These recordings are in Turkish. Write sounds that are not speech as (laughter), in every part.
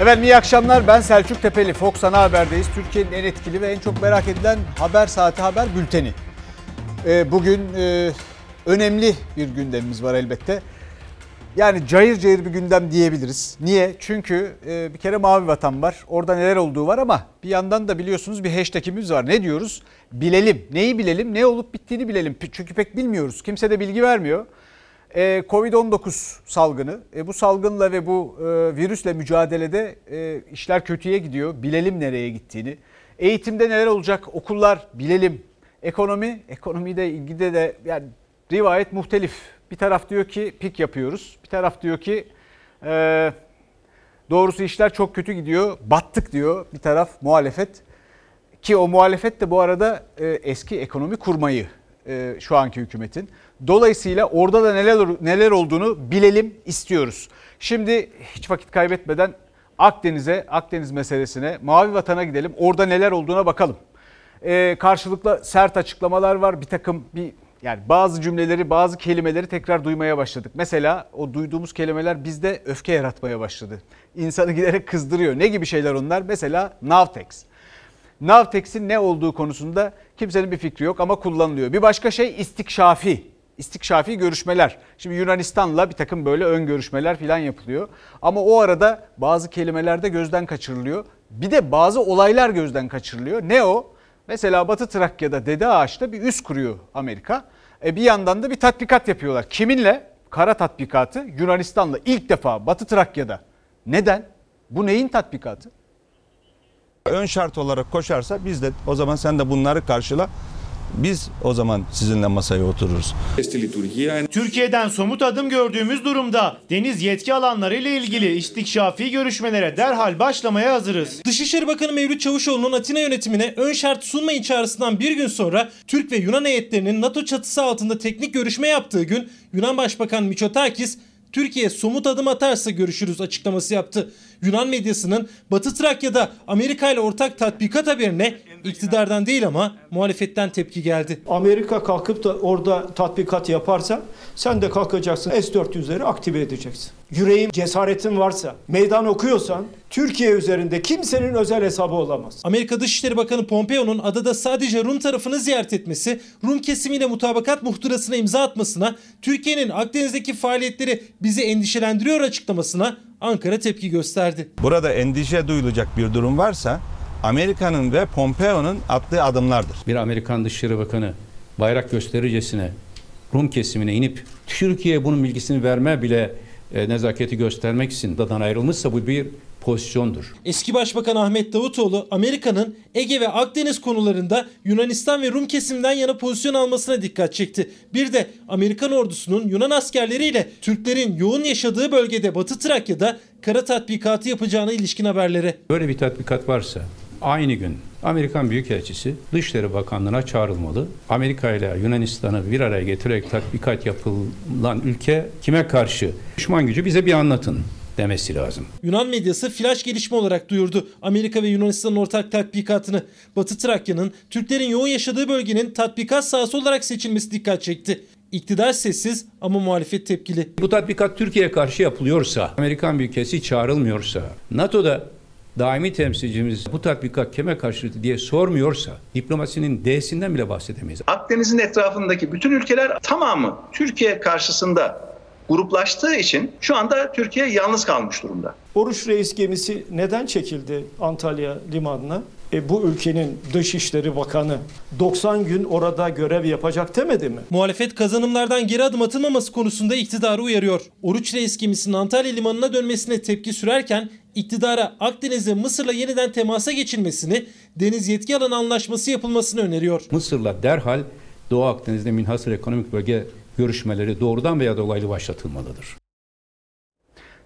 Efendim iyi akşamlar. Ben Selçuk Tepeli. Fox Ana Haber'deyiz. Türkiye'nin en etkili ve en çok merak edilen haber saati haber bülteni. Ee, bugün e, önemli bir gündemimiz var elbette. Yani cayır cayır bir gündem diyebiliriz. Niye? Çünkü e, bir kere Mavi Vatan var. Orada neler olduğu var ama bir yandan da biliyorsunuz bir hashtagimiz var. Ne diyoruz? Bilelim. Neyi bilelim? Ne olup bittiğini bilelim. Çünkü pek bilmiyoruz. Kimse de bilgi vermiyor. E, Covid-19 salgını. E, bu salgınla ve bu e, virüsle mücadelede e, işler kötüye gidiyor. Bilelim nereye gittiğini. Eğitimde neler olacak? Okullar bilelim. Ekonomi, ekonomiyle ilgili de yani rivayet muhtelif. Bir taraf diyor ki pik yapıyoruz. Bir taraf diyor ki doğrusu işler çok kötü gidiyor. Battık diyor bir taraf muhalefet. Ki o muhalefet de bu arada eski ekonomi kurmayı şu anki hükümetin. Dolayısıyla orada da neler neler olduğunu bilelim istiyoruz. Şimdi hiç vakit kaybetmeden Akdeniz'e, Akdeniz meselesine, Mavi Vatan'a gidelim. Orada neler olduğuna bakalım. Ee, karşılıklı sert açıklamalar var. Bir takım bir yani bazı cümleleri, bazı kelimeleri tekrar duymaya başladık. Mesela o duyduğumuz kelimeler bizde öfke yaratmaya başladı. İnsanı giderek kızdırıyor. Ne gibi şeyler onlar? Mesela Navtex. Navtex'in ne olduğu konusunda kimsenin bir fikri yok ama kullanılıyor. Bir başka şey istikşafi istikşafi görüşmeler. Şimdi Yunanistan'la bir takım böyle ön görüşmeler falan yapılıyor. Ama o arada bazı kelimeler de gözden kaçırılıyor. Bir de bazı olaylar gözden kaçırılıyor. Ne o? Mesela Batı Trakya'da Dede Ağaç'ta bir üs kuruyor Amerika. E bir yandan da bir tatbikat yapıyorlar. Kiminle? Kara tatbikatı Yunanistan'la ilk defa Batı Trakya'da. Neden? Bu neyin tatbikatı? Ön şart olarak koşarsa biz de o zaman sen de bunları karşıla. Biz o zaman sizinle masaya otururuz. Türkiye'den somut adım gördüğümüz durumda deniz yetki alanları ile ilgili istikşafi görüşmelere derhal başlamaya hazırız. Dışişleri Bakanı Mevlüt Çavuşoğlu'nun Atina yönetimine ön şart sunmayın çağrısından bir gün sonra Türk ve Yunan heyetlerinin NATO çatısı altında teknik görüşme yaptığı gün Yunan Başbakan Mitsotakis Türkiye somut adım atarsa görüşürüz açıklaması yaptı. Yunan medyasının Batı Trakya'da Amerika ile ortak tatbikat haberine iktidardan değil ama muhalefetten tepki geldi. Amerika kalkıp da orada tatbikat yaparsa sen de kalkacaksın S-400'leri aktive edeceksin. Yüreğin, cesaretin varsa, meydan okuyorsan Türkiye üzerinde kimsenin özel hesabı olamaz. Amerika Dışişleri Bakanı Pompeo'nun adada sadece Rum tarafını ziyaret etmesi, Rum kesimiyle mutabakat muhtırasına imza atmasına, Türkiye'nin Akdeniz'deki faaliyetleri bizi endişelendiriyor açıklamasına Ankara tepki gösterdi. Burada endişe duyulacak bir durum varsa Amerika'nın ve Pompeo'nun attığı adımlardır. Bir Amerikan Dışişleri Bakanı bayrak göstericesine Rum kesimine inip Türkiye bunun bilgisini verme bile e, nezaketi göstermek için dadan ayrılmışsa bu bir pozisyondur. Eski Başbakan Ahmet Davutoğlu Amerika'nın Ege ve Akdeniz konularında Yunanistan ve Rum kesiminden yana pozisyon almasına dikkat çekti. Bir de Amerikan ordusunun Yunan askerleriyle Türklerin yoğun yaşadığı bölgede Batı Trakya'da kara tatbikatı yapacağına ilişkin haberleri. Böyle bir tatbikat varsa aynı gün Amerikan Büyükelçisi Dışişleri Bakanlığı'na çağrılmalı. Amerika ile Yunanistan'ı bir araya getirerek tatbikat yapılan ülke kime karşı? Düşman gücü bize bir anlatın demesi lazım. Yunan medyası flash gelişme olarak duyurdu Amerika ve Yunanistan'ın ortak tatbikatını. Batı Trakya'nın Türklerin yoğun yaşadığı bölgenin tatbikat sahası olarak seçilmesi dikkat çekti. İktidar sessiz ama muhalefet tepkili. Bu tatbikat Türkiye'ye karşı yapılıyorsa, Amerikan Büyükelçisi çağrılmıyorsa, NATO'da daimi temsilcimiz bu tatbikat kime karşı diye sormuyorsa diplomasinin D'sinden bile bahsedemeyiz. Akdeniz'in etrafındaki bütün ülkeler tamamı Türkiye karşısında gruplaştığı için şu anda Türkiye yalnız kalmış durumda. Oruç Reis gemisi neden çekildi Antalya limanına? E, bu ülkenin Dışişleri Bakanı 90 gün orada görev yapacak demedi mi? Muhalefet kazanımlardan geri adım atılmaması konusunda iktidarı uyarıyor. Oruç Reis gemisinin Antalya limanına dönmesine tepki sürerken iktidara Akdeniz'de Mısır'la yeniden temasa geçilmesini, deniz yetki alanı anlaşması yapılmasını öneriyor. Mısır'la derhal Doğu Akdeniz'de minhasır ekonomik bölge görüşmeleri doğrudan veya dolaylı başlatılmalıdır.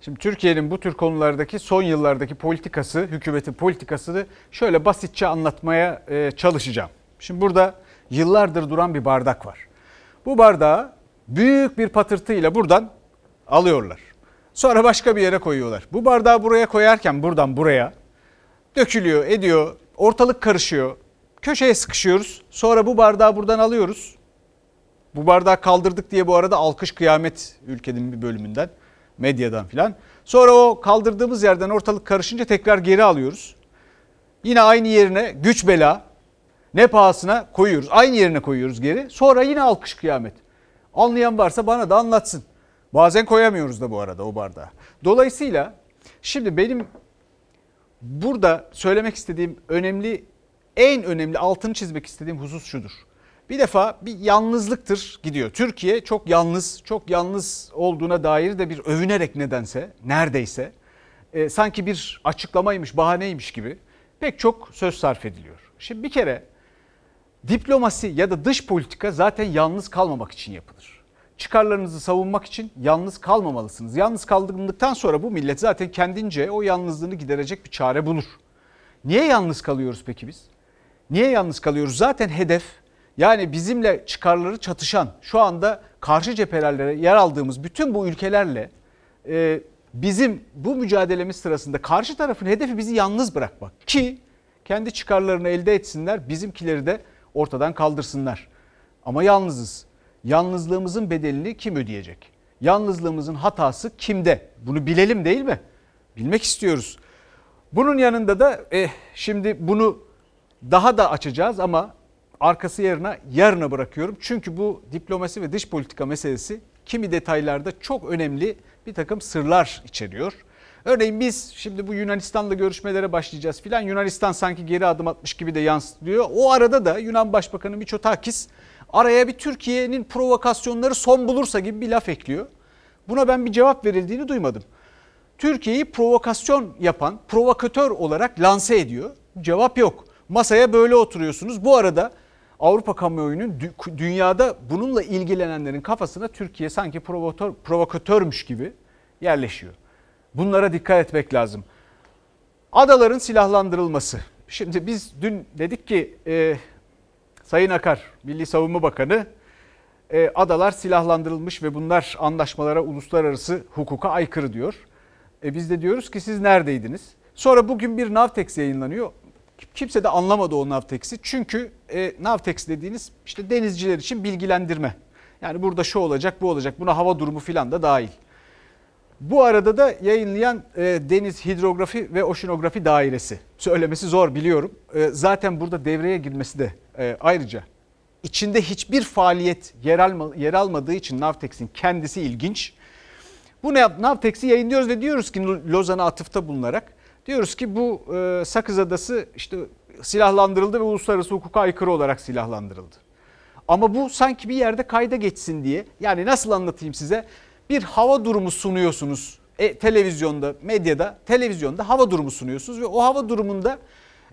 Şimdi Türkiye'nin bu tür konulardaki son yıllardaki politikası, hükümetin politikasını şöyle basitçe anlatmaya e, çalışacağım. Şimdi burada yıllardır duran bir bardak var. Bu bardağı büyük bir patırtıyla buradan alıyorlar. Sonra başka bir yere koyuyorlar. Bu bardağı buraya koyarken buradan buraya dökülüyor, ediyor, ortalık karışıyor. Köşeye sıkışıyoruz. Sonra bu bardağı buradan alıyoruz. Bu bardağı kaldırdık diye bu arada alkış kıyamet ülkenin bir bölümünden, medyadan filan. Sonra o kaldırdığımız yerden ortalık karışınca tekrar geri alıyoruz. Yine aynı yerine güç bela ne pahasına koyuyoruz. Aynı yerine koyuyoruz geri. Sonra yine alkış kıyamet. Anlayan varsa bana da anlatsın. Bazen koyamıyoruz da bu arada o bardağı. Dolayısıyla şimdi benim burada söylemek istediğim önemli en önemli altını çizmek istediğim husus şudur. Bir defa bir yalnızlıktır gidiyor. Türkiye çok yalnız, çok yalnız olduğuna dair de bir övünerek nedense, neredeyse e, sanki bir açıklamaymış, bahaneymiş gibi pek çok söz sarf ediliyor. Şimdi bir kere diplomasi ya da dış politika zaten yalnız kalmamak için yapılır. Çıkarlarınızı savunmak için yalnız kalmamalısınız. Yalnız kaldıktan sonra bu millet zaten kendince o yalnızlığını giderecek bir çare bulur. Niye yalnız kalıyoruz peki biz? Niye yalnız kalıyoruz? Zaten hedef yani bizimle çıkarları çatışan şu anda karşı cephelerde yer aldığımız bütün bu ülkelerle e, bizim bu mücadelemiz sırasında karşı tarafın hedefi bizi yalnız bırakmak ki kendi çıkarlarını elde etsinler bizimkileri de ortadan kaldırsınlar. Ama yalnızız. Yalnızlığımızın bedelini kim ödeyecek? Yalnızlığımızın hatası kimde? Bunu bilelim değil mi? Bilmek istiyoruz. Bunun yanında da eh, şimdi bunu daha da açacağız ama arkası yarına yarına bırakıyorum. Çünkü bu diplomasi ve dış politika meselesi kimi detaylarda çok önemli bir takım sırlar içeriyor. Örneğin biz şimdi bu Yunanistan'la görüşmelere başlayacağız filan. Yunanistan sanki geri adım atmış gibi de yansıtılıyor. O arada da Yunan Başbakanı Miçotakis araya bir Türkiye'nin provokasyonları son bulursa gibi bir laf ekliyor. Buna ben bir cevap verildiğini duymadım. Türkiye'yi provokasyon yapan, provokatör olarak lanse ediyor. Cevap yok. Masaya böyle oturuyorsunuz. Bu arada Avrupa kamuoyunun dünyada bununla ilgilenenlerin kafasına Türkiye sanki provokatör, provokatörmüş gibi yerleşiyor. Bunlara dikkat etmek lazım. Adaların silahlandırılması. Şimdi biz dün dedik ki e, Sayın Akar, Milli Savunma Bakanı e, adalar silahlandırılmış ve bunlar anlaşmalara, uluslararası hukuka aykırı diyor. E, biz de diyoruz ki siz neredeydiniz? Sonra bugün bir Navtex yayınlanıyor. Kimse de anlamadı o Navtex'i. Çünkü e, Navtex dediğiniz işte denizciler için bilgilendirme. Yani burada şu olacak, bu olacak. Buna hava durumu filan da dahil. Bu arada da yayınlayan e, Deniz Hidrografi ve Oşinografi Dairesi. Söylemesi zor biliyorum. E, zaten burada devreye girmesi de e, ayrıca içinde hiçbir faaliyet yer, alma, yer almadığı için Navtex'in kendisi ilginç. Bu Navtex'i yayınlıyoruz ve diyoruz ki Lozan'a atıfta bulunarak diyoruz ki bu e, Sakız Adası işte silahlandırıldı ve uluslararası hukuka aykırı olarak silahlandırıldı. Ama bu sanki bir yerde kayda geçsin diye yani nasıl anlatayım size bir hava durumu sunuyorsunuz e, televizyonda, medyada, televizyonda hava durumu sunuyorsunuz ve o hava durumunda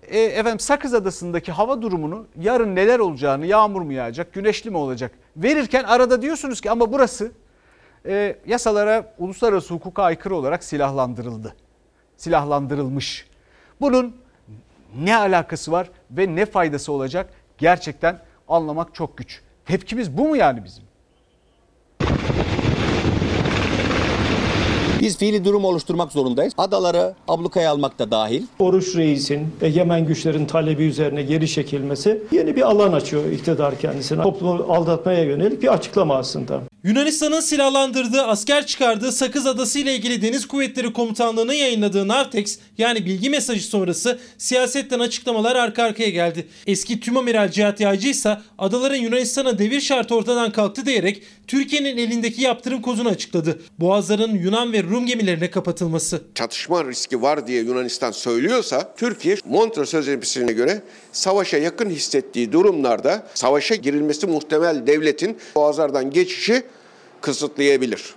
e, efendim Sakız Adası'ndaki hava durumunu yarın neler olacağını, yağmur mu yağacak, güneşli mi olacak verirken arada diyorsunuz ki ama burası e, yasalara, uluslararası hukuka aykırı olarak silahlandırıldı. Silahlandırılmış. Bunun ne alakası var ve ne faydası olacak gerçekten anlamak çok güç. Tepkimiz bu mu yani bizim? Biz fiili durum oluşturmak zorundayız. Adaları ablukaya almak da dahil. Oruç Reis'in egemen güçlerin talebi üzerine geri çekilmesi yeni bir alan açıyor iktidar kendisine. Toplumu aldatmaya yönelik bir açıklama aslında. Yunanistan'ın silahlandırdığı, asker çıkardığı Sakız Adası ile ilgili Deniz Kuvvetleri Komutanlığı'nın yayınladığı Nartex yani bilgi mesajı sonrası siyasetten açıklamalar arka arkaya geldi. Eski Tümamiral Cihat Yağcı ise adaların Yunanistan'a devir şartı ortadan kalktı diyerek Türkiye'nin elindeki yaptırım kozunu açıkladı. Boğazların Yunan ve Rum gemilerine kapatılması. Çatışma riski var diye Yunanistan söylüyorsa Türkiye Montreux Sözleşmesi'ne göre savaşa yakın hissettiği durumlarda savaşa girilmesi muhtemel devletin boğazlardan geçişi kısıtlayabilir.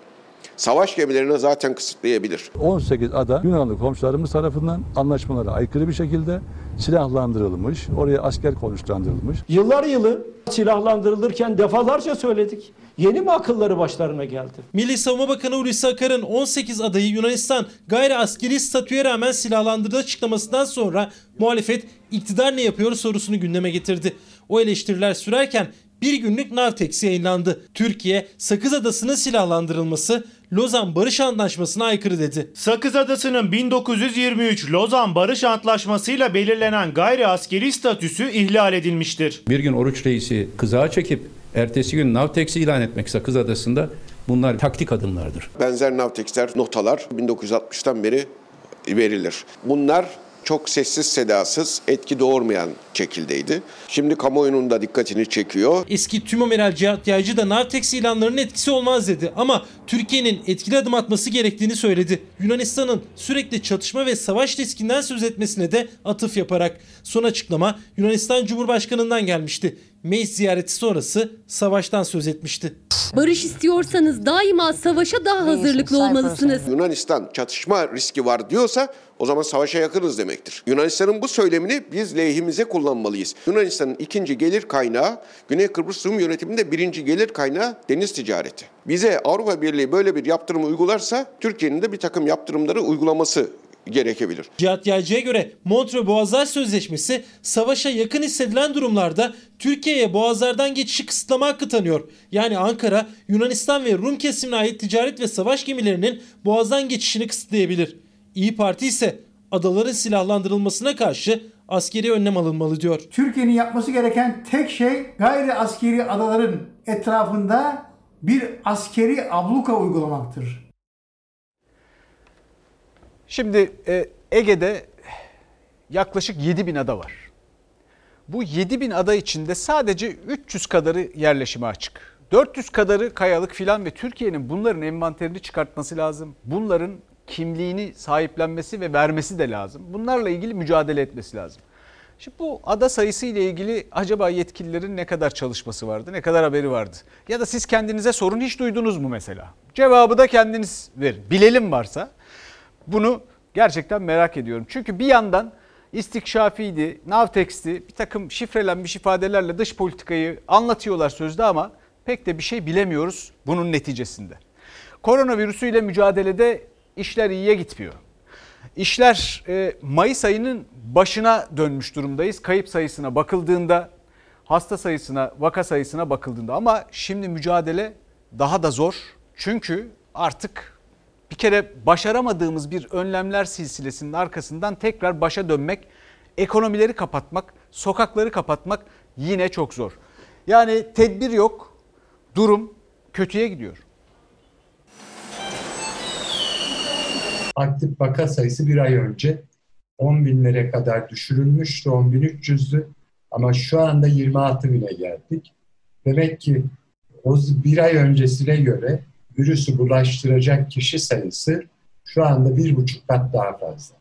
Savaş gemilerini zaten kısıtlayabilir. 18 ada Yunanlı komşularımız tarafından anlaşmalara aykırı bir şekilde silahlandırılmış, oraya asker konuşlandırılmış. Yıllar yılı silahlandırılırken defalarca söyledik. Yeni mi akılları başlarına geldi? Milli Savunma Bakanı Hulusi Akar'ın 18 adayı Yunanistan gayri askeri statüye rağmen silahlandırdığı açıklamasından sonra muhalefet iktidar ne yapıyor sorusunu gündeme getirdi. O eleştiriler sürerken bir günlük Navtex yayınlandı. Türkiye Sakız Adası'nın silahlandırılması Lozan Barış Antlaşması'na aykırı dedi. Sakız Adası'nın 1923 Lozan Barış Antlaşması'yla belirlenen gayri askeri statüsü ihlal edilmiştir. Bir gün Oruç Reis'i kızağa çekip ertesi gün Navtex'i ilan etmek Sakız Adası'nda Bunlar taktik adımlardır. Benzer Navtex'ler, notalar 1960'tan beri verilir. Bunlar çok sessiz sedasız, etki doğurmayan şekildeydi. Şimdi kamuoyunun da dikkatini çekiyor. Eski Tümomeral Cihat Yaycı da Navtex ilanlarının etkisi olmaz dedi ama Türkiye'nin etkili adım atması gerektiğini söyledi. Yunanistan'ın sürekli çatışma ve savaş riskinden söz etmesine de atıf yaparak son açıklama Yunanistan Cumhurbaşkanı'ndan gelmişti. Meis ziyareti sonrası savaştan söz etmişti. Barış istiyorsanız daima savaşa daha hazırlıklı olmalısınız. Yunanistan çatışma riski var diyorsa o zaman savaşa yakınız demektir. Yunanistan'ın bu söylemini biz lehimize kullanmalıyız. Yunanistan'ın ikinci gelir kaynağı Güney Kıbrıs Rum yönetiminde birinci gelir kaynağı deniz ticareti. Bize Avrupa Birliği böyle bir yaptırımı uygularsa Türkiye'nin de bir takım yaptırımları uygulaması gerekebilir. Cihat Yaycı'ya göre Montreux Boğazlar Sözleşmesi savaşa yakın hissedilen durumlarda Türkiye'ye boğazlardan geçişi kısıtlama hakkı tanıyor. Yani Ankara Yunanistan ve Rum kesimine ait ticaret ve savaş gemilerinin boğazdan geçişini kısıtlayabilir. İyi Parti ise adaların silahlandırılmasına karşı askeri önlem alınmalı diyor. Türkiye'nin yapması gereken tek şey gayri askeri adaların etrafında bir askeri abluka uygulamaktır. Şimdi e, Ege'de yaklaşık 7 bin ada var. Bu 7 bin ada içinde sadece 300 kadarı yerleşime açık. 400 kadarı kayalık filan ve Türkiye'nin bunların envanterini çıkartması lazım. Bunların kimliğini sahiplenmesi ve vermesi de lazım. Bunlarla ilgili mücadele etmesi lazım. Şimdi bu ada sayısı ile ilgili acaba yetkililerin ne kadar çalışması vardı, ne kadar haberi vardı? Ya da siz kendinize sorun hiç duydunuz mu mesela? Cevabı da kendiniz verin. Bilelim varsa bunu gerçekten merak ediyorum. Çünkü bir yandan istikşafiydi, Navtex'ti bir takım şifrelenmiş ifadelerle dış politikayı anlatıyorlar sözde ama pek de bir şey bilemiyoruz bunun neticesinde. Koronavirüsüyle mücadelede işler iyiye gitmiyor. İşler e, Mayıs ayının başına dönmüş durumdayız. Kayıp sayısına bakıldığında, hasta sayısına, vaka sayısına bakıldığında ama şimdi mücadele daha da zor. Çünkü artık bir kere başaramadığımız bir önlemler silsilesinin arkasından tekrar başa dönmek, ekonomileri kapatmak, sokakları kapatmak yine çok zor. Yani tedbir yok, durum kötüye gidiyor. aktif vaka sayısı bir ay önce 10 binlere kadar düşürülmüştü, 10 bin 300'dü. Ama şu anda 26 bine geldik. Demek ki o bir ay öncesine göre virüsü bulaştıracak kişi sayısı şu anda bir buçuk kat daha fazla.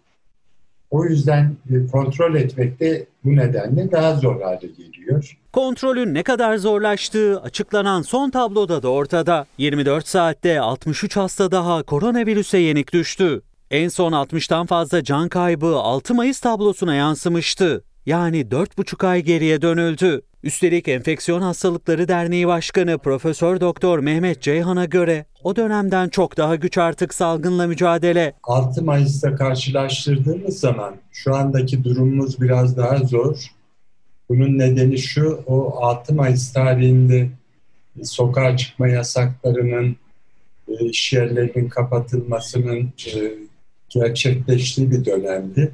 O yüzden kontrol etmek de bu nedenle daha zor hale geliyor. Kontrolün ne kadar zorlaştığı açıklanan son tabloda da ortada. 24 saatte 63 hasta daha koronavirüse yenik düştü. En son 60'tan fazla can kaybı 6 Mayıs tablosuna yansımıştı. Yani 4,5 ay geriye dönüldü. Üstelik Enfeksiyon Hastalıkları Derneği Başkanı Profesör Doktor Mehmet Ceyhan'a göre o dönemden çok daha güç artık salgınla mücadele. 6 Mayıs'ta karşılaştırdığımız zaman şu andaki durumumuz biraz daha zor. Bunun nedeni şu, o 6 Mayıs tarihinde sokağa çıkma yasaklarının, e, iş yerlerinin kapatılmasının e, gerçekleştiği bir dönemdi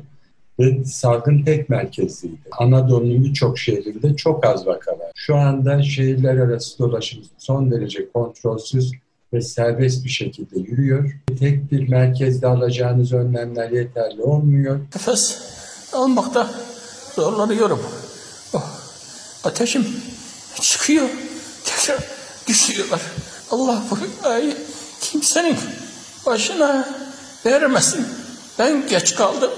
ve salgın tek merkezliydi. Anadolu'nun birçok şehrinde çok az vaka var. Şu anda şehirler arası dolaşım son derece kontrolsüz ve serbest bir şekilde yürüyor. Tek bir merkezde alacağınız önlemler yeterli olmuyor. Nefes almakta zorlanıyorum. Oh, ateşim çıkıyor, tekrar düşüyorlar. Allah bu ayı kimsenin başına vermesin. Ben geç kaldım.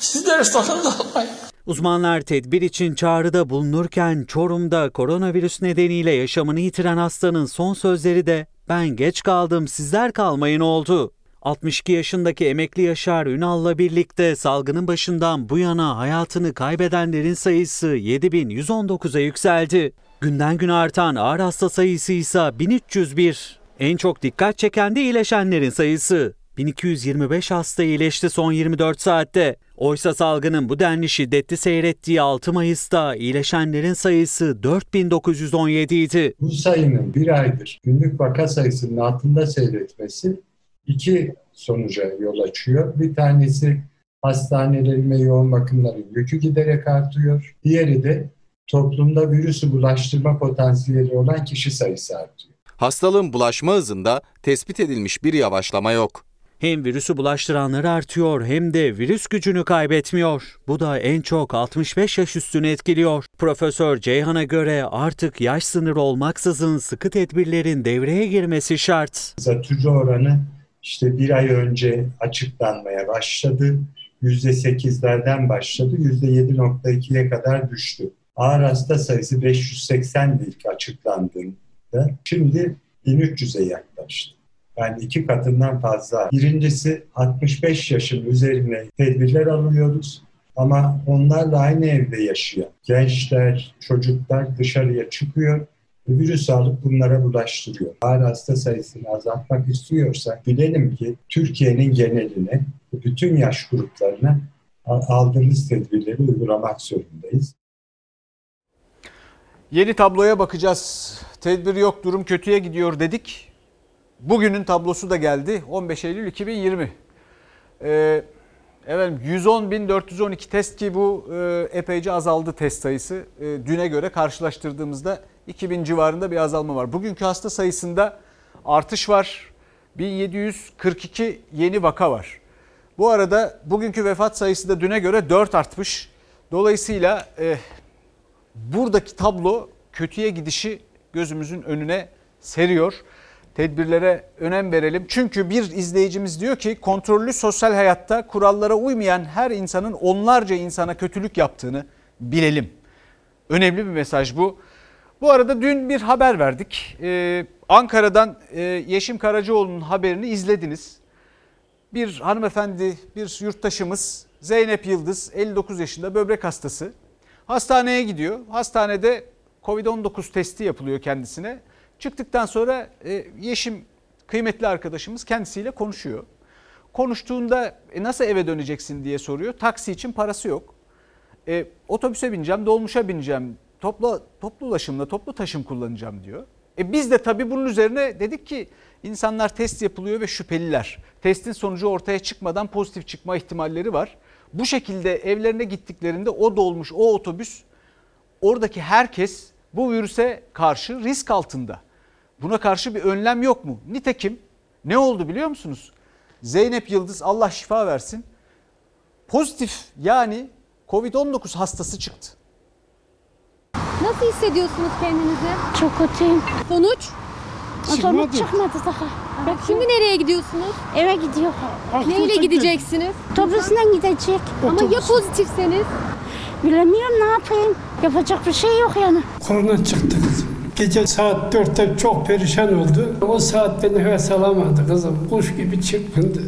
Sizler sakın almayın. Uzmanlar tedbir için çağrıda bulunurken Çorum'da koronavirüs nedeniyle yaşamını yitiren hastanın son sözleri de ben geç kaldım sizler kalmayın oldu. 62 yaşındaki emekli Yaşar Ünal'la birlikte salgının başından bu yana hayatını kaybedenlerin sayısı 7119'a yükseldi. Günden güne artan ağır hasta sayısı ise 1301. En çok dikkat çeken de iyileşenlerin sayısı. 1225 hasta iyileşti son 24 saatte. Oysa salgının bu denli şiddetli seyrettiği 6 Mayıs'ta iyileşenlerin sayısı 4917 idi. Bu sayının bir aydır günlük vaka sayısının altında seyretmesi iki sonuca yol açıyor. Bir tanesi hastanelerin ve yoğun bakımların yükü giderek artıyor. Diğeri de toplumda virüsü bulaştırma potansiyeli olan kişi sayısı artıyor. hastalığın bulaşma hızında tespit edilmiş bir yavaşlama yok. Hem virüsü bulaştıranlar artıyor hem de virüs gücünü kaybetmiyor. Bu da en çok 65 yaş üstünü etkiliyor. Profesör Ceyhan'a göre artık yaş sınırı olmaksızın sıkı tedbirlerin devreye girmesi şart. Zatürre oranı işte bir ay önce açıklanmaya başladı. %8'lerden başladı. %7.2'ye kadar düştü. Ağır hasta sayısı 580 ilk açıklandığında. Şimdi 1300'e yaklaştı. Yani iki katından fazla. Birincisi 65 yaşın üzerine tedbirler alıyoruz. Ama onlarla aynı evde yaşayan gençler, çocuklar dışarıya çıkıyor virüs alıp bunlara bulaştırıyor. Ağır hasta sayısını azaltmak istiyorsak bilelim ki Türkiye'nin geneline, bütün yaş gruplarına aldığımız tedbirleri uygulamak zorundayız. Yeni tabloya bakacağız. Tedbir yok, durum kötüye gidiyor dedik. Bugünün tablosu da geldi. 15 Eylül 2020. Ee, efendim 110.412 test ki bu e, epeyce azaldı test sayısı. E, düne göre karşılaştırdığımızda 2000 civarında bir azalma var. Bugünkü hasta sayısında artış var. 1742 yeni vaka var. Bu arada bugünkü vefat sayısı da düne göre 4 artmış. Dolayısıyla e, buradaki tablo kötüye gidişi gözümüzün önüne seriyor. Tedbirlere önem verelim. Çünkü bir izleyicimiz diyor ki kontrollü sosyal hayatta kurallara uymayan her insanın onlarca insana kötülük yaptığını bilelim. Önemli bir mesaj bu. Bu arada dün bir haber verdik. Ee, Ankara'dan e, Yeşim Karacaoğlu'nun haberini izlediniz. Bir hanımefendi, bir yurttaşımız Zeynep Yıldız 59 yaşında böbrek hastası. Hastaneye gidiyor. Hastanede Covid-19 testi yapılıyor kendisine. Çıktıktan sonra e, Yeşim kıymetli arkadaşımız kendisiyle konuşuyor. Konuştuğunda e, nasıl eve döneceksin diye soruyor. Taksi için parası yok. E, otobüse bineceğim, dolmuşa bineceğim, toplu, toplu ulaşımla, toplu taşım kullanacağım diyor. E, biz de tabii bunun üzerine dedik ki insanlar test yapılıyor ve şüpheliler. Testin sonucu ortaya çıkmadan pozitif çıkma ihtimalleri var. Bu şekilde evlerine gittiklerinde o dolmuş, o otobüs, oradaki herkes bu virüse karşı risk altında. Buna karşı bir önlem yok mu? Nitekim ne oldu biliyor musunuz? Zeynep Yıldız Allah şifa versin. Pozitif yani Covid-19 hastası çıktı. Nasıl hissediyorsunuz kendinizi? Çok kötüyüm. Sonuç? Sonuç çıkmadı daha. Peki şimdi nereye gidiyorsunuz? Eve gidiyor. Neyle gideceksiniz? Otobüsle gidecek. Ama ya pozitifseniz? Bilemiyorum ne yapayım. Yapacak bir şey yok yani. Korona çıktı kızım. Gece saat dörtte çok perişan oldu. O saatte nefes alamadı kızım. Kuş gibi çırpındı.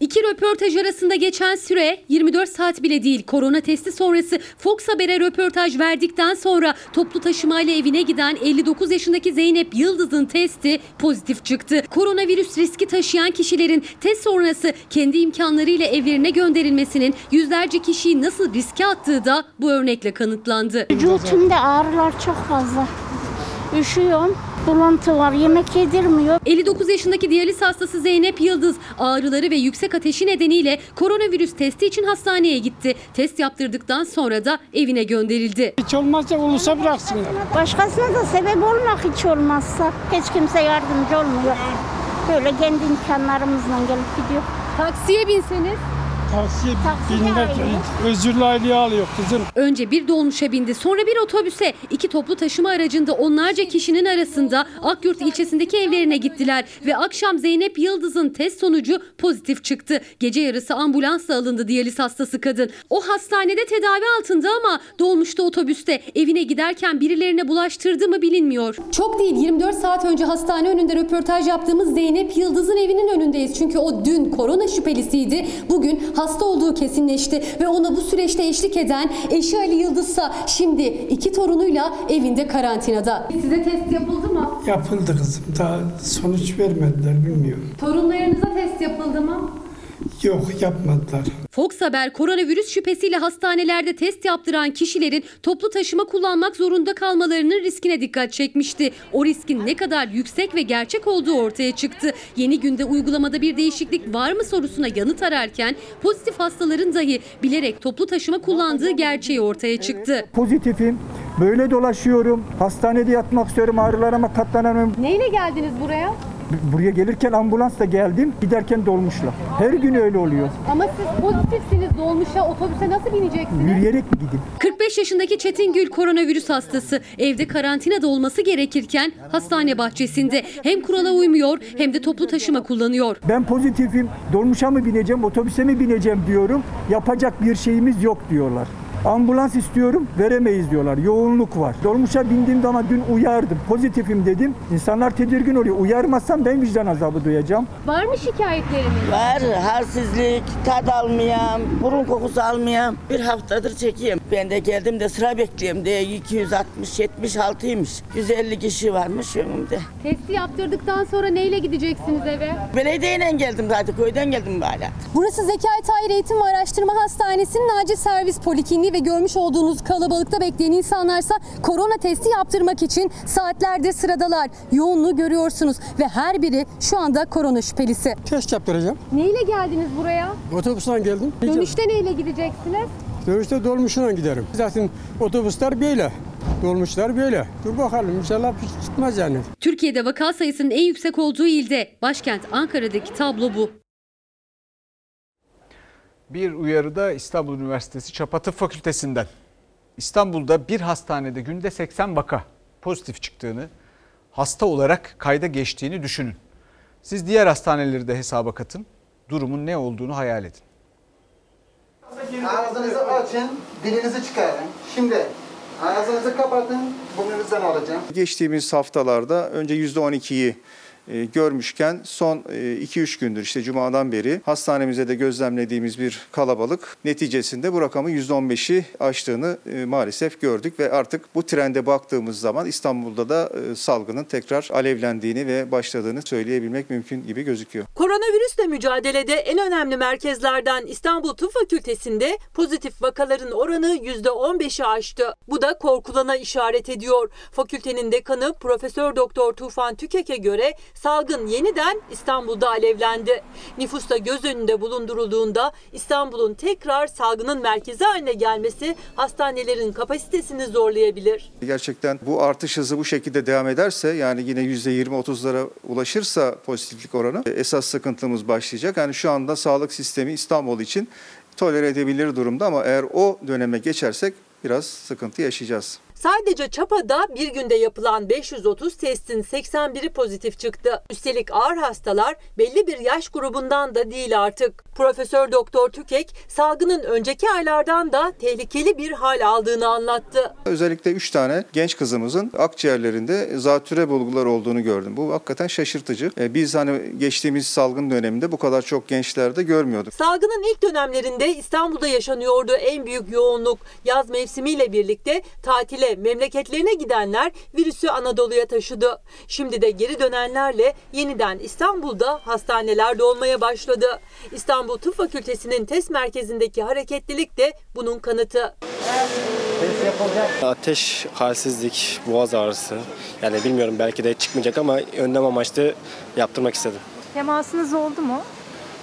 İki röportaj arasında geçen süre 24 saat bile değil. Korona testi sonrası Fox Haber'e röportaj verdikten sonra toplu taşımayla evine giden 59 yaşındaki Zeynep Yıldız'ın testi pozitif çıktı. Koronavirüs riski taşıyan kişilerin test sonrası kendi imkanlarıyla evlerine gönderilmesinin yüzlerce kişiyi nasıl riske attığı da bu örnekle kanıtlandı. Vücutumda ağrılar çok fazla. Üşüyorum. Bulantı var, yemek yedirmiyor. 59 yaşındaki diyaliz hastası Zeynep Yıldız ağrıları ve yüksek ateşi nedeniyle koronavirüs testi için hastaneye gitti. Test yaptırdıktan sonra da evine gönderildi. Hiç olmazsa ulusa bıraksınlar. Başkasına da sebep olmak hiç olmazsa. Hiç kimse yardımcı olmuyor. Böyle kendi imkanlarımızla gelip gidiyor. Taksiye binseniz Taksiye Taksiye binmek özürlü aileye alıyor kızım. Önce bir dolmuşa bindi sonra bir otobüse. iki toplu taşıma aracında onlarca kişinin arasında Akyurt ilçesindeki evlerine gittiler. Ve akşam Zeynep Yıldız'ın test sonucu pozitif çıktı. Gece yarısı ambulansla alındı diyaliz hastası kadın. O hastanede tedavi altında ama dolmuşta otobüste evine giderken birilerine bulaştırdı mı bilinmiyor. Çok değil 24 saat önce hastane önünde röportaj yaptığımız Zeynep Yıldız'ın evinin önündeyiz. Çünkü o dün korona şüphelisiydi. Bugün hasta olduğu kesinleşti ve ona bu süreçte eşlik eden eşi Ali Yıldızsa şimdi iki torunuyla evinde karantinada. Size test yapıldı mı? Yapıldı kızım. Daha sonuç vermediler bilmiyorum. Torunlarınıza test yapıldı mı? Yok yapmadılar. Fox Haber koronavirüs şüphesiyle hastanelerde test yaptıran kişilerin toplu taşıma kullanmak zorunda kalmalarının riskine dikkat çekmişti. O riskin ne kadar yüksek ve gerçek olduğu ortaya çıktı. Yeni günde uygulamada bir değişiklik var mı sorusuna yanıt ararken pozitif hastaların dahi bilerek toplu taşıma kullandığı gerçeği ortaya çıktı. Pozitifim. Böyle dolaşıyorum. Hastanede yatmak istiyorum. Ağrılarıma katlanamıyorum. Neyle geldiniz buraya? Buraya gelirken ambulansla geldim. Giderken dolmuşla. Her gün öyle oluyor. Ama siz pozitifsiniz. Dolmuşa, otobüse nasıl bineceksiniz? Yürüyerek mi gideyim? 45 yaşındaki Çetin Gül koronavirüs hastası. Evde karantinada olması gerekirken hastane bahçesinde hem kurala uymuyor hem de toplu taşıma kullanıyor. Ben pozitifim. Dolmuşa mı bineceğim, otobüse mi bineceğim diyorum. Yapacak bir şeyimiz yok diyorlar. Ambulans istiyorum, veremeyiz diyorlar. Yoğunluk var. Dolmuşa bindiğim zaman dün uyardım. Pozitifim dedim. İnsanlar tedirgin oluyor. Uyarmazsam ben vicdan azabı duyacağım. Var mı şikayetleriniz? Var halsizlik, tad almayam, burun kokusu almayam. Bir haftadır çekeyim. Ben de geldim de sıra bekliyorum de 260 76'ymış. 150 kişi varmış önümde. Testi yaptırdıktan sonra neyle gideceksiniz eve? Belediyeyle geldim zaten köyden geldim hala. Burası Zekai Tahir Eğitim ve Araştırma Hastanesi'nin acil servis polikliniği ve görmüş olduğunuz kalabalıkta bekleyen insanlarsa korona testi yaptırmak için saatlerdir sıradalar. Yoğunluğu görüyorsunuz ve her biri şu anda korona şüphelisi. Test yaptıracağım. Neyle geldiniz buraya? Otobüsten geldim. Dönüşte neyle gideceksiniz? Dönüşte dolmuşuna giderim. Zaten otobüsler böyle. Dolmuşlar böyle. Dur bakalım inşallah hiç çıkmaz yani. Türkiye'de vaka sayısının en yüksek olduğu ilde başkent Ankara'daki tablo bu. Bir uyarıda İstanbul Üniversitesi Çapa Tıp Fakültesinden. İstanbul'da bir hastanede günde 80 vaka pozitif çıktığını, hasta olarak kayda geçtiğini düşünün. Siz diğer hastaneleri de hesaba katın. Durumun ne olduğunu hayal edin. Ağzınızı açın, dilinizi çıkarın. Şimdi ağzınızı kapatın, burnunuzdan alacağım. Geçtiğimiz haftalarda önce %12'yi e, görmüşken son 2-3 gündür işte cumadan beri hastanemize de gözlemlediğimiz bir kalabalık neticesinde bu rakamı %15'i aştığını e, maalesef gördük ve artık bu trende baktığımız zaman İstanbul'da da e, salgının tekrar alevlendiğini ve başladığını söyleyebilmek mümkün gibi gözüküyor. Koronavirüsle mücadelede en önemli merkezlerden İstanbul Tıp Fakültesi'nde pozitif vakaların oranı %15'i aştı. Bu da korkulana işaret ediyor. Fakültenin dekanı Profesör Doktor Tufan Tükek'e göre salgın yeniden İstanbul'da alevlendi. Nüfusta göz önünde bulundurulduğunda İstanbul'un tekrar salgının merkezi haline gelmesi hastanelerin kapasitesini zorlayabilir. Gerçekten bu artış hızı bu şekilde devam ederse yani yine %20-30'lara ulaşırsa pozitiflik oranı esas sıkıntımız başlayacak. Yani şu anda sağlık sistemi İstanbul için tolere edebilir durumda ama eğer o döneme geçersek biraz sıkıntı yaşayacağız. Sadece Çapa'da bir günde yapılan 530 testin 81'i pozitif çıktı. Üstelik ağır hastalar belli bir yaş grubundan da değil artık. Profesör Doktor Tükek salgının önceki aylardan da tehlikeli bir hal aldığını anlattı. Özellikle 3 tane genç kızımızın akciğerlerinde zatüre bulgular olduğunu gördüm. Bu hakikaten şaşırtıcı. E, Biz hani geçtiğimiz salgın döneminde bu kadar çok gençlerde görmüyorduk. Salgının ilk dönemlerinde İstanbul'da yaşanıyordu en büyük yoğunluk. Yaz mevsimiyle birlikte tatile memleketlerine gidenler virüsü Anadolu'ya taşıdı. Şimdi de geri dönenlerle yeniden İstanbul'da hastaneler dolmaya başladı. İstanbul Tıp Fakültesi'nin test merkezindeki hareketlilik de bunun kanıtı. Ateş, halsizlik, boğaz ağrısı. Yani bilmiyorum belki de çıkmayacak ama önlem amaçlı yaptırmak istedim. Temasınız oldu mu?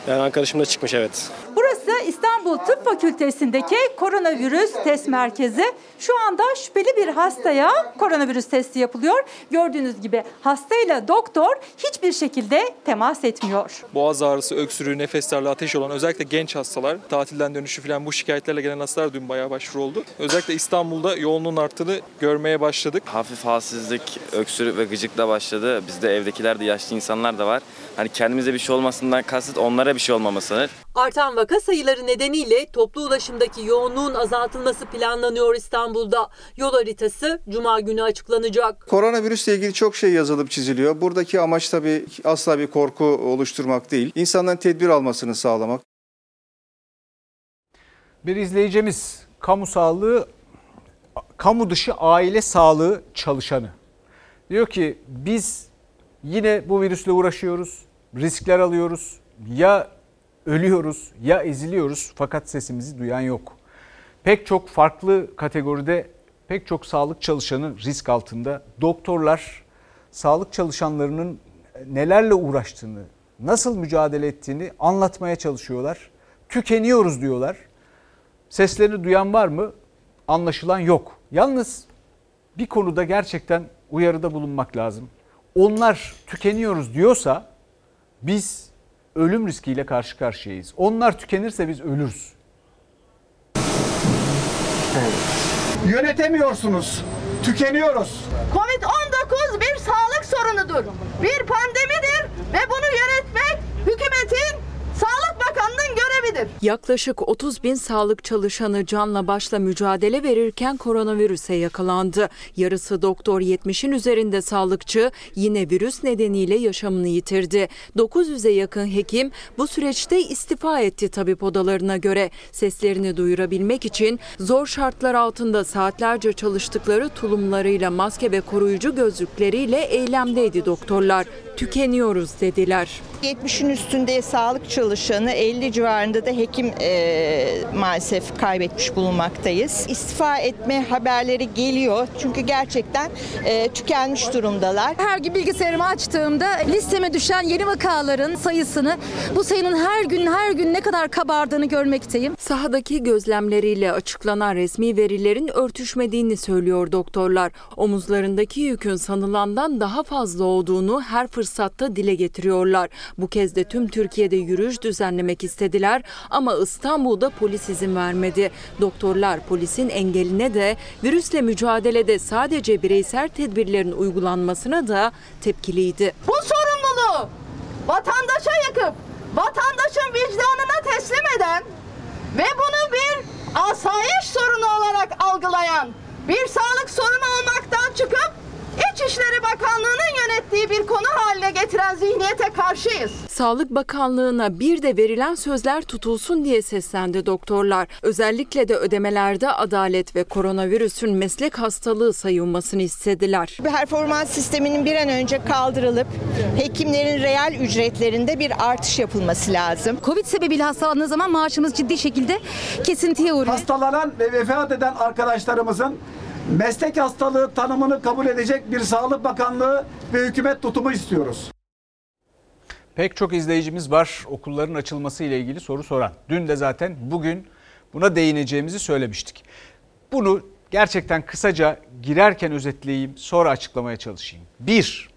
Yani arkadaşımda çıkmış evet. Burası İstanbul Tıp Fakültesindeki koronavirüs test merkezi. Şu anda şüpheli bir hastaya koronavirüs testi yapılıyor. Gördüğünüz gibi hastayla doktor hiçbir şekilde temas etmiyor. Boğaz ağrısı, öksürüğü, nefes darlığı, ateş olan özellikle genç hastalar, tatilden dönüşü falan bu şikayetlerle gelen hastalar dün bayağı başvuru oldu. Özellikle İstanbul'da yoğunluğun arttığını görmeye başladık. Hafif halsizlik, öksürük ve gıcıkla başladı. Bizde evdekiler de yaşlı insanlar da var. Hani kendimize bir şey olmasından kasıt onlara bir şey olmamasıdır. Artan vaka sayıları nedeniyle toplu ulaşımdaki yoğunluğun azaltılması planlanıyor İstanbul'da. Yol haritası cuma günü açıklanacak. Koronavirüsle ilgili çok şey yazılıp çiziliyor. Buradaki amaç tabii asla bir korku oluşturmak değil. İnsanların tedbir almasını sağlamak. Bir izleyicimiz kamu sağlığı, kamu dışı aile sağlığı çalışanı. Diyor ki biz yine bu virüsle uğraşıyoruz, riskler alıyoruz. Ya ölüyoruz ya eziliyoruz fakat sesimizi duyan yok. Pek çok farklı kategoride pek çok sağlık çalışanı risk altında. Doktorlar sağlık çalışanlarının nelerle uğraştığını, nasıl mücadele ettiğini anlatmaya çalışıyorlar. Tükeniyoruz diyorlar. Seslerini duyan var mı? Anlaşılan yok. Yalnız bir konuda gerçekten uyarıda bulunmak lazım. Onlar tükeniyoruz diyorsa biz ölüm riskiyle karşı karşıyayız. Onlar tükenirse biz ölürüz. Yönetemiyorsunuz. Tükeniyoruz. Covid-19 bir sağlık sorunudur. Bir pandemidir ve bunu yönetmek hükümetin Görevidir. Yaklaşık 30 bin sağlık çalışanı canla başla mücadele verirken koronavirüse yakalandı. Yarısı doktor 70'in üzerinde sağlıkçı yine virüs nedeniyle yaşamını yitirdi. 900'e yakın hekim bu süreçte istifa etti tabip odalarına göre. Seslerini duyurabilmek için zor şartlar altında saatlerce çalıştıkları tulumlarıyla maske ve koruyucu gözlükleriyle eylemdeydi doktorlar. Tükeniyoruz dediler. 70'in üstünde sağlık çalışanı 50 civarında da hekim e, maalesef kaybetmiş bulunmaktayız. İstifa etme haberleri geliyor çünkü gerçekten e, tükenmiş durumdalar. Her gün bilgisayarımı açtığımda listeme düşen yeni vakaların sayısını bu sayının her gün her gün ne kadar kabardığını görmekteyim. Sahadaki gözlemleriyle açıklanan resmi verilerin örtüşmediğini söylüyor doktorlar. Omuzlarındaki yükün sanılandan daha fazla olduğunu her fırsatta dile getiriyorlar. Bu kez de tüm Türkiye'de yürüyüş düzenlemek istediler ama İstanbul'da polis izin vermedi. Doktorlar polisin engeline de virüsle mücadelede sadece bireysel tedbirlerin uygulanmasına da tepkiliydi. Bu sorumluluğu vatandaşa yakıp vatandaşın vicdanına teslim eden ve bunu bir asayiş sorunu olarak algılayan bir sağlık sorunu olmaktan çıkıp İçişleri Bakanlığı'nın yönettiği bir konu haline getiren zihniyete karşıyız. Sağlık Bakanlığı'na bir de verilen sözler tutulsun diye seslendi doktorlar. Özellikle de ödemelerde adalet ve koronavirüsün meslek hastalığı sayılmasını istediler. Performans sisteminin bir an önce kaldırılıp hekimlerin reel ücretlerinde bir artış yapılması lazım. Covid sebebiyle hastalandığı zaman maaşımız ciddi şekilde kesintiye uğruyor. Hastalanan ve vefat eden arkadaşlarımızın meslek hastalığı tanımını kabul edecek bir Sağlık Bakanlığı ve hükümet tutumu istiyoruz. Pek çok izleyicimiz var okulların açılması ile ilgili soru soran. Dün de zaten bugün buna değineceğimizi söylemiştik. Bunu gerçekten kısaca girerken özetleyeyim sonra açıklamaya çalışayım. Bir,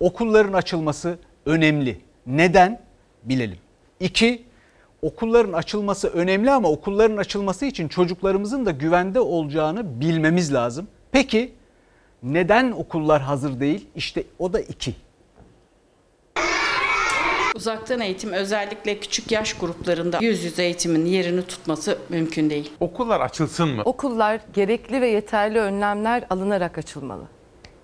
okulların açılması önemli. Neden? Bilelim. İki, okulların açılması önemli ama okulların açılması için çocuklarımızın da güvende olacağını bilmemiz lazım. Peki neden okullar hazır değil? İşte o da iki. Uzaktan eğitim özellikle küçük yaş gruplarında yüz yüze eğitimin yerini tutması mümkün değil. Okullar açılsın mı? Okullar gerekli ve yeterli önlemler alınarak açılmalı.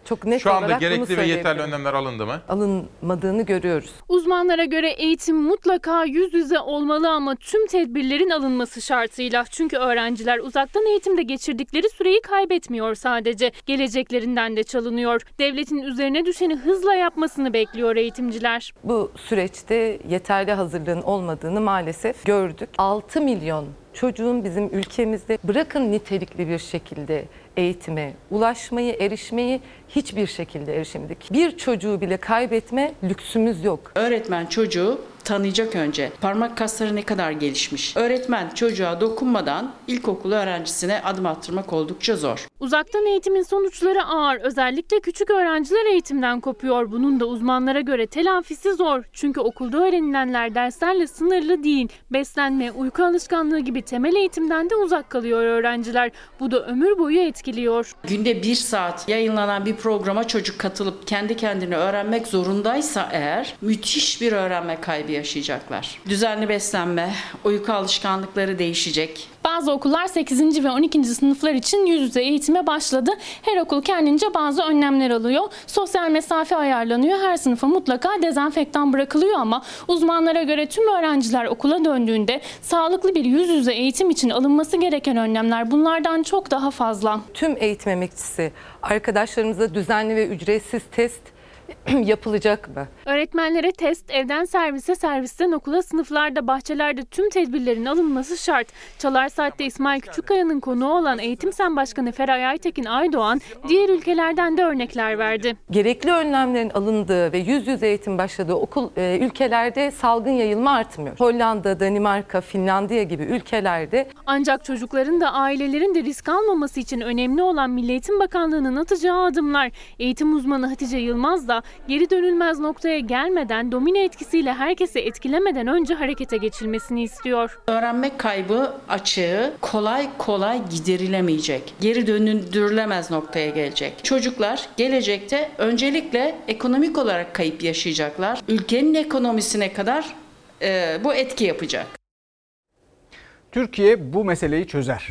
Çok net Şu anda olarak bunu gerekli ve yeterli önlemler alındı mı? Alınmadığını görüyoruz. Uzmanlara göre eğitim mutlaka yüz yüze olmalı ama tüm tedbirlerin alınması şartıyla. Çünkü öğrenciler uzaktan eğitimde geçirdikleri süreyi kaybetmiyor sadece. Geleceklerinden de çalınıyor. Devletin üzerine düşeni hızla yapmasını bekliyor eğitimciler. Bu süreçte yeterli hazırlığın olmadığını maalesef gördük. 6 milyon çocuğun bizim ülkemizde bırakın nitelikli bir şekilde eğitime ulaşmayı, erişmeyi hiçbir şekilde erişemedik. Bir çocuğu bile kaybetme lüksümüz yok. Öğretmen çocuğu tanıyacak önce. Parmak kasları ne kadar gelişmiş. Öğretmen çocuğa dokunmadan ilkokul öğrencisine adım attırmak oldukça zor. Uzaktan eğitimin sonuçları ağır. Özellikle küçük öğrenciler eğitimden kopuyor. Bunun da uzmanlara göre telafisi zor. Çünkü okulda öğrenilenler derslerle sınırlı değil. Beslenme, uyku alışkanlığı gibi temel eğitimden de uzak kalıyor öğrenciler. Bu da ömür boyu etkiliyor. Günde bir saat yayınlanan bir programa çocuk katılıp kendi kendine öğrenmek zorundaysa eğer müthiş bir öğrenme kaybı yaşayacaklar. Düzenli beslenme, uyku alışkanlıkları değişecek. Bazı okullar 8. ve 12. sınıflar için yüz yüze eğitime başladı. Her okul kendince bazı önlemler alıyor. Sosyal mesafe ayarlanıyor. Her sınıfa mutlaka dezenfektan bırakılıyor ama uzmanlara göre tüm öğrenciler okula döndüğünde sağlıklı bir yüz yüze eğitim için alınması gereken önlemler bunlardan çok daha fazla. Tüm eğitim emekçisi arkadaşlarımıza düzenli ve ücretsiz test (clears throat) yapılacak mı? Öğretmenlere test, evden servise, servisten okula, sınıflarda, bahçelerde tüm tedbirlerin alınması şart. Çalar Saat'te İsmail Küçükkaya'nın konuğu olan Eğitim Sen Başkanı Feray Aytekin Aydoğan diğer ülkelerden de örnekler verdi. Gerekli önlemlerin alındığı ve yüz yüze eğitim başladığı okul e, ülkelerde salgın yayılma artmıyor. Hollanda, Danimarka, Finlandiya gibi ülkelerde Ancak çocukların da ailelerin de risk almaması için önemli olan Milli Eğitim Bakanlığı'nın atacağı adımlar. Eğitim uzmanı Hatice Yılmaz da geri dönülmez noktaya gelmeden domino etkisiyle herkesi etkilemeden önce harekete geçilmesini istiyor. Öğrenme kaybı açığı kolay kolay giderilemeyecek. Geri döndürülemez noktaya gelecek. Çocuklar gelecekte öncelikle ekonomik olarak kayıp yaşayacaklar. Ülkenin ekonomisine kadar e, bu etki yapacak. Türkiye bu meseleyi çözer.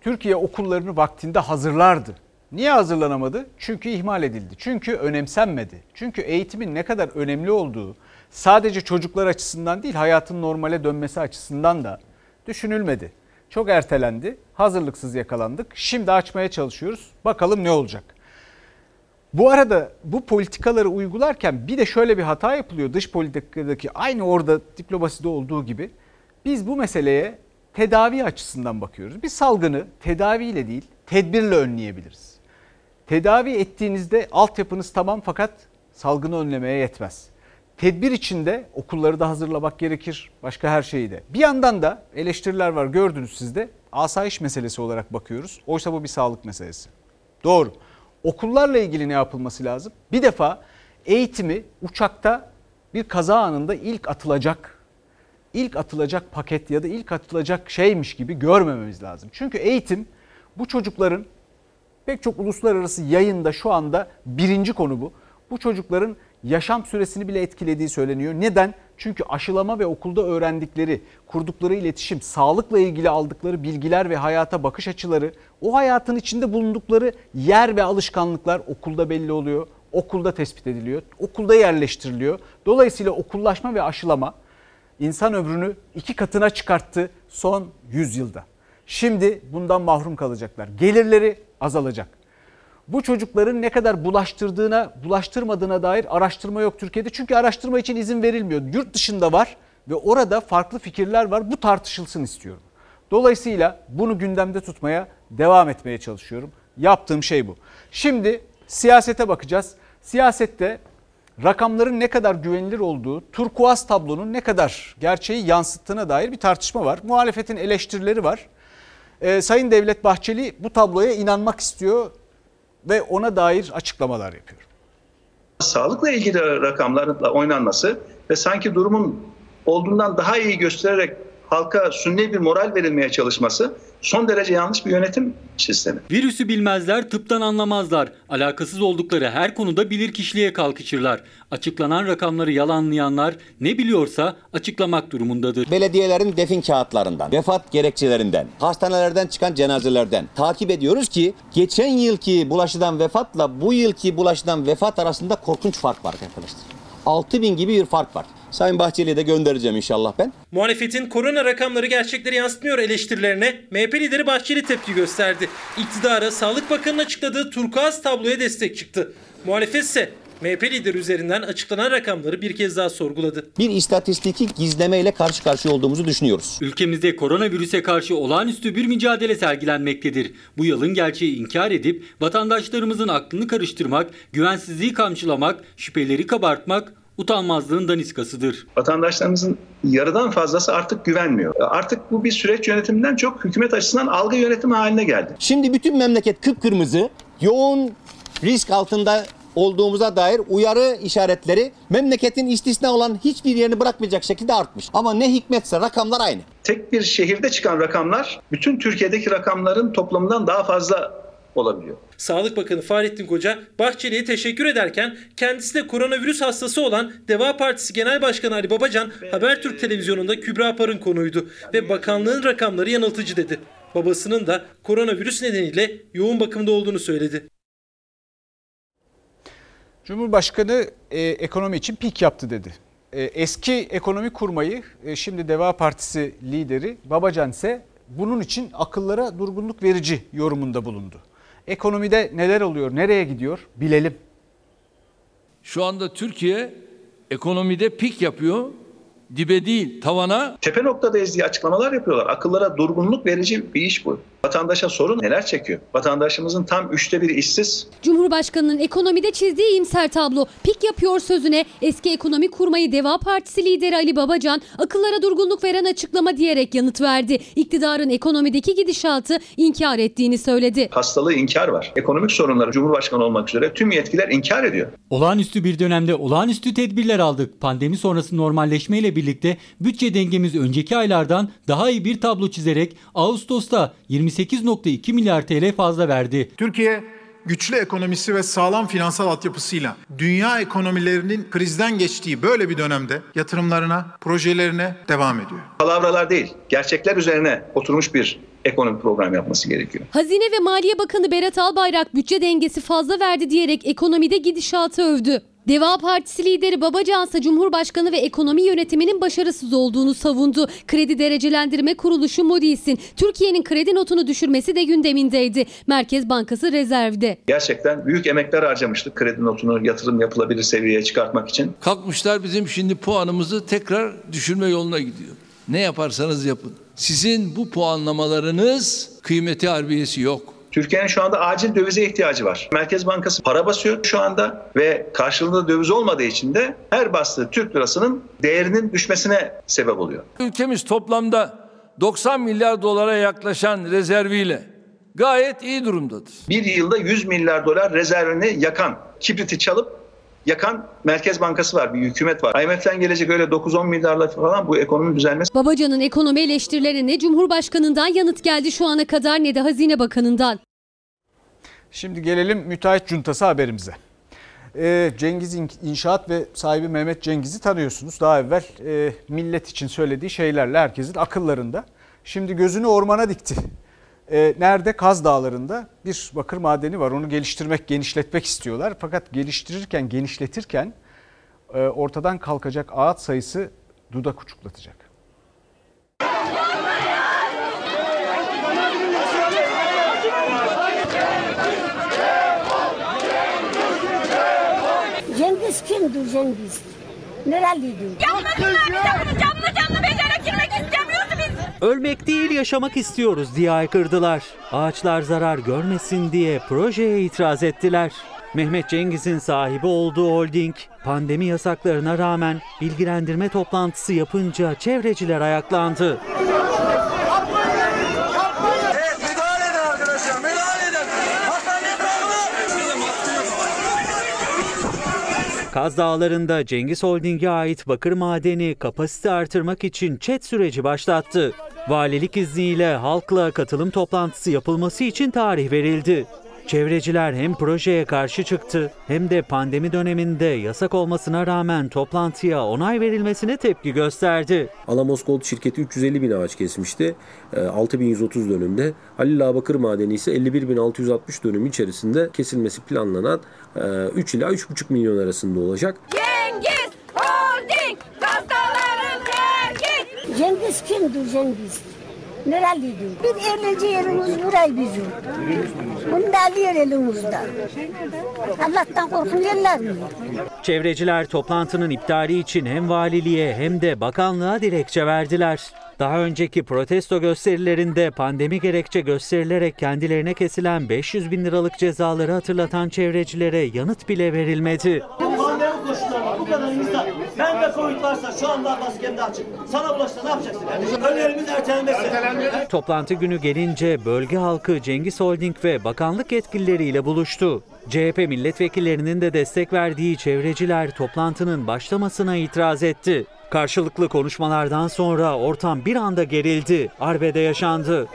Türkiye okullarını vaktinde hazırlardı. Niye hazırlanamadı? Çünkü ihmal edildi. Çünkü önemsenmedi. Çünkü eğitimin ne kadar önemli olduğu sadece çocuklar açısından değil hayatın normale dönmesi açısından da düşünülmedi. Çok ertelendi. Hazırlıksız yakalandık. Şimdi açmaya çalışıyoruz. Bakalım ne olacak? Bu arada bu politikaları uygularken bir de şöyle bir hata yapılıyor. Dış politikadaki aynı orada diplomaside olduğu gibi. Biz bu meseleye tedavi açısından bakıyoruz. Bir salgını tedaviyle değil tedbirle önleyebiliriz. Tedavi ettiğinizde altyapınız tamam fakat salgını önlemeye yetmez. Tedbir içinde okulları da hazırlamak gerekir. Başka her şeyi de. Bir yandan da eleştiriler var gördünüz siz de. Asayiş meselesi olarak bakıyoruz. Oysa bu bir sağlık meselesi. Doğru. Okullarla ilgili ne yapılması lazım? Bir defa eğitimi uçakta bir kaza anında ilk atılacak ilk atılacak paket ya da ilk atılacak şeymiş gibi görmememiz lazım. Çünkü eğitim bu çocukların pek çok uluslararası yayında şu anda birinci konu bu. Bu çocukların yaşam süresini bile etkilediği söyleniyor. Neden? Çünkü aşılama ve okulda öğrendikleri, kurdukları iletişim, sağlıkla ilgili aldıkları bilgiler ve hayata bakış açıları, o hayatın içinde bulundukları yer ve alışkanlıklar okulda belli oluyor. Okulda tespit ediliyor, okulda yerleştiriliyor. Dolayısıyla okullaşma ve aşılama insan ömrünü iki katına çıkarttı son 100 yılda. Şimdi bundan mahrum kalacaklar. Gelirleri azalacak. Bu çocukların ne kadar bulaştırdığına, bulaştırmadığına dair araştırma yok Türkiye'de. Çünkü araştırma için izin verilmiyor. Yurt dışında var ve orada farklı fikirler var. Bu tartışılsın istiyorum. Dolayısıyla bunu gündemde tutmaya devam etmeye çalışıyorum. Yaptığım şey bu. Şimdi siyasete bakacağız. Siyasette rakamların ne kadar güvenilir olduğu, turkuaz tablonun ne kadar gerçeği yansıttığına dair bir tartışma var. Muhalefetin eleştirileri var. Ee, Sayın Devlet Bahçeli bu tabloya inanmak istiyor ve ona dair açıklamalar yapıyor. Sağlıkla ilgili rakamlarla oynanması ve sanki durumun olduğundan daha iyi göstererek halka sünni bir moral verilmeye çalışması son derece yanlış bir yönetim sistemi. Virüsü bilmezler, tıptan anlamazlar. Alakasız oldukları her konuda bilir kişiliğe kalkışırlar. Açıklanan rakamları yalanlayanlar ne biliyorsa açıklamak durumundadır. Belediyelerin defin kağıtlarından, vefat gerekçelerinden, hastanelerden çıkan cenazelerden takip ediyoruz ki geçen yılki bulaşıdan vefatla bu yılki bulaşıdan vefat arasında korkunç fark var arkadaşlar. 6000 gibi bir fark var. Sayın Bahçeli'ye de göndereceğim inşallah ben. Muhalefetin korona rakamları gerçekleri yansıtmıyor eleştirilerine MHP lideri Bahçeli tepki gösterdi. İktidara Sağlık Bakanı'nın açıkladığı turkuaz tabloya destek çıktı. Muhalefet ise MHP lideri üzerinden açıklanan rakamları bir kez daha sorguladı. Bir istatistiki gizlemeyle karşı karşıya olduğumuzu düşünüyoruz. Ülkemizde koronavirüse karşı olağanüstü bir mücadele sergilenmektedir. Bu yılın gerçeği inkar edip vatandaşlarımızın aklını karıştırmak, güvensizliği kamçılamak, şüpheleri kabartmak utanmazlığın daniskasıdır. Vatandaşlarımızın yarıdan fazlası artık güvenmiyor. Artık bu bir süreç yönetiminden çok hükümet açısından algı yönetimi haline geldi. Şimdi bütün memleket kıpkırmızı, yoğun risk altında olduğumuza dair uyarı işaretleri memleketin istisna olan hiçbir yerini bırakmayacak şekilde artmış. Ama ne hikmetse rakamlar aynı. Tek bir şehirde çıkan rakamlar bütün Türkiye'deki rakamların toplamından daha fazla olabiliyor. Sağlık Bakanı Fahrettin Koca Bahçeli'ye teşekkür ederken kendisi de koronavirüs hastası olan Deva Partisi Genel Başkanı Ali Babacan Habertürk televizyonunda Kübra Par'ın konuydu ve bakanlığın rakamları yanıltıcı dedi. Babasının da koronavirüs nedeniyle yoğun bakımda olduğunu söyledi. Cumhurbaşkanı e, ekonomi için pik yaptı dedi. E, eski ekonomi kurmayı e, şimdi Deva Partisi lideri Babacan ise bunun için akıllara durgunluk verici yorumunda bulundu. Ekonomide neler oluyor, nereye gidiyor bilelim. Şu anda Türkiye ekonomide pik yapıyor. Dibe değil, tavana. Tepe noktadayız diye açıklamalar yapıyorlar. Akıllara durgunluk verici bir iş bu. Vatandaşa sorun neler çekiyor? Vatandaşımızın tam üçte biri işsiz. Cumhurbaşkanının ekonomide çizdiği iyimser tablo pik yapıyor sözüne eski ekonomi kurmayı Deva Partisi lideri Ali Babacan akıllara durgunluk veren açıklama diyerek yanıt verdi. İktidarın ekonomideki gidişatı inkar ettiğini söyledi. Hastalığı inkar var. Ekonomik sorunları Cumhurbaşkanı olmak üzere tüm yetkiler inkar ediyor. Olağanüstü bir dönemde olağanüstü tedbirler aldık. Pandemi sonrası normalleşmeyle birlikte bütçe dengemiz önceki aylardan daha iyi bir tablo çizerek Ağustos'ta 28.2 milyar TL fazla verdi. Türkiye güçlü ekonomisi ve sağlam finansal altyapısıyla dünya ekonomilerinin krizden geçtiği böyle bir dönemde yatırımlarına, projelerine devam ediyor. Palavralar değil, gerçekler üzerine oturmuş bir ekonomi program yapması gerekiyor. Hazine ve Maliye Bakanı Berat Albayrak bütçe dengesi fazla verdi diyerek ekonomide gidişatı övdü. Deva Partisi lideri Babacan ise Cumhurbaşkanı ve ekonomi yönetiminin başarısız olduğunu savundu. Kredi Derecelendirme Kuruluşu Moody's'in Türkiye'nin kredi notunu düşürmesi de gündemindeydi. Merkez Bankası rezervde. Gerçekten büyük emekler harcamıştık kredi notunu yatırım yapılabilir seviyeye çıkartmak için. Kalkmışlar bizim şimdi puanımızı tekrar düşürme yoluna gidiyor. Ne yaparsanız yapın. Sizin bu puanlamalarınız kıymeti harbiyesi yok. Türkiye'nin şu anda acil dövize ihtiyacı var. Merkez Bankası para basıyor şu anda ve karşılığında döviz olmadığı için de her bastığı Türk lirasının değerinin düşmesine sebep oluyor. Ülkemiz toplamda 90 milyar dolara yaklaşan rezerviyle gayet iyi durumdadır. Bir yılda 100 milyar dolar rezervini yakan, kibriti çalıp yakan Merkez Bankası var, bir hükümet var. IMF'den gelecek öyle 9-10 milyarla falan bu ekonominin düzelmesi. Babacan'ın ekonomi eleştirilerine ne Cumhurbaşkanı'ndan yanıt geldi şu ana kadar ne de Hazine Bakanı'ndan. Şimdi gelelim müteahhit cuntası haberimize. Ee, Cengiz İnşaat ve sahibi Mehmet Cengiz'i tanıyorsunuz. Daha evvel e, millet için söylediği şeylerle herkesin akıllarında. Şimdi gözünü ormana dikti. Ee, nerede? Kaz Dağları'nda bir bakır madeni var. Onu geliştirmek, genişletmek istiyorlar. Fakat geliştirirken, genişletirken e, ortadan kalkacak ağaç sayısı dudak uçuklatacak. Cengiz kimdir Cengiz? Nerelidir? Yapmasınlar bize bunu canlı canlı Ölmek değil yaşamak istiyoruz diye aykırdılar. Ağaçlar zarar görmesin diye projeye itiraz ettiler. Mehmet Cengiz'in sahibi olduğu holding pandemi yasaklarına rağmen bilgilendirme toplantısı yapınca çevreciler ayaklandı. Kaz Dağları'nda Cengiz Holding'e ait bakır madeni kapasite artırmak için çet süreci başlattı. Valilik izniyle halkla katılım toplantısı yapılması için tarih verildi. Çevreciler hem projeye karşı çıktı hem de pandemi döneminde yasak olmasına rağmen toplantıya onay verilmesine tepki gösterdi. Alamos Gold şirketi 350 bin ağaç kesmişti. 6130 dönümde. Halil Ağabakır Madeni ise 51.660 dönüm içerisinde kesilmesi planlanan 3 ila 3,5 milyon arasında olacak. Cengiz Holding Kastaların Cengiz. Cengiz kimdir Cengiz? Nerelidir? Bir eğlence yerimiz burayı bizim. Bunu da alıyor elimizden. Allah'tan korkun yerler mi? Çevreciler toplantının iptali için hem valiliğe hem de bakanlığa dilekçe verdiler. Daha önceki protesto gösterilerinde pandemi gerekçe gösterilerek kendilerine kesilen 500 bin liralık cezaları hatırlatan çevrecilere yanıt bile verilmedi. Pandemi koşullarında bu kadar insan. Ben de Covid varsa şu anda maskemde açık. Sana bulaşsa ne yapacaksın? Yani önlerimiz ertelenmesi. Toplantı günü gelince bölge halkı Cengiz Holding ve bakanlık yetkilileriyle buluştu. CHP milletvekillerinin de destek verdiği çevreciler toplantının başlamasına itiraz etti. Karşılıklı konuşmalardan sonra ortam bir anda gerildi. Arbede yaşandı.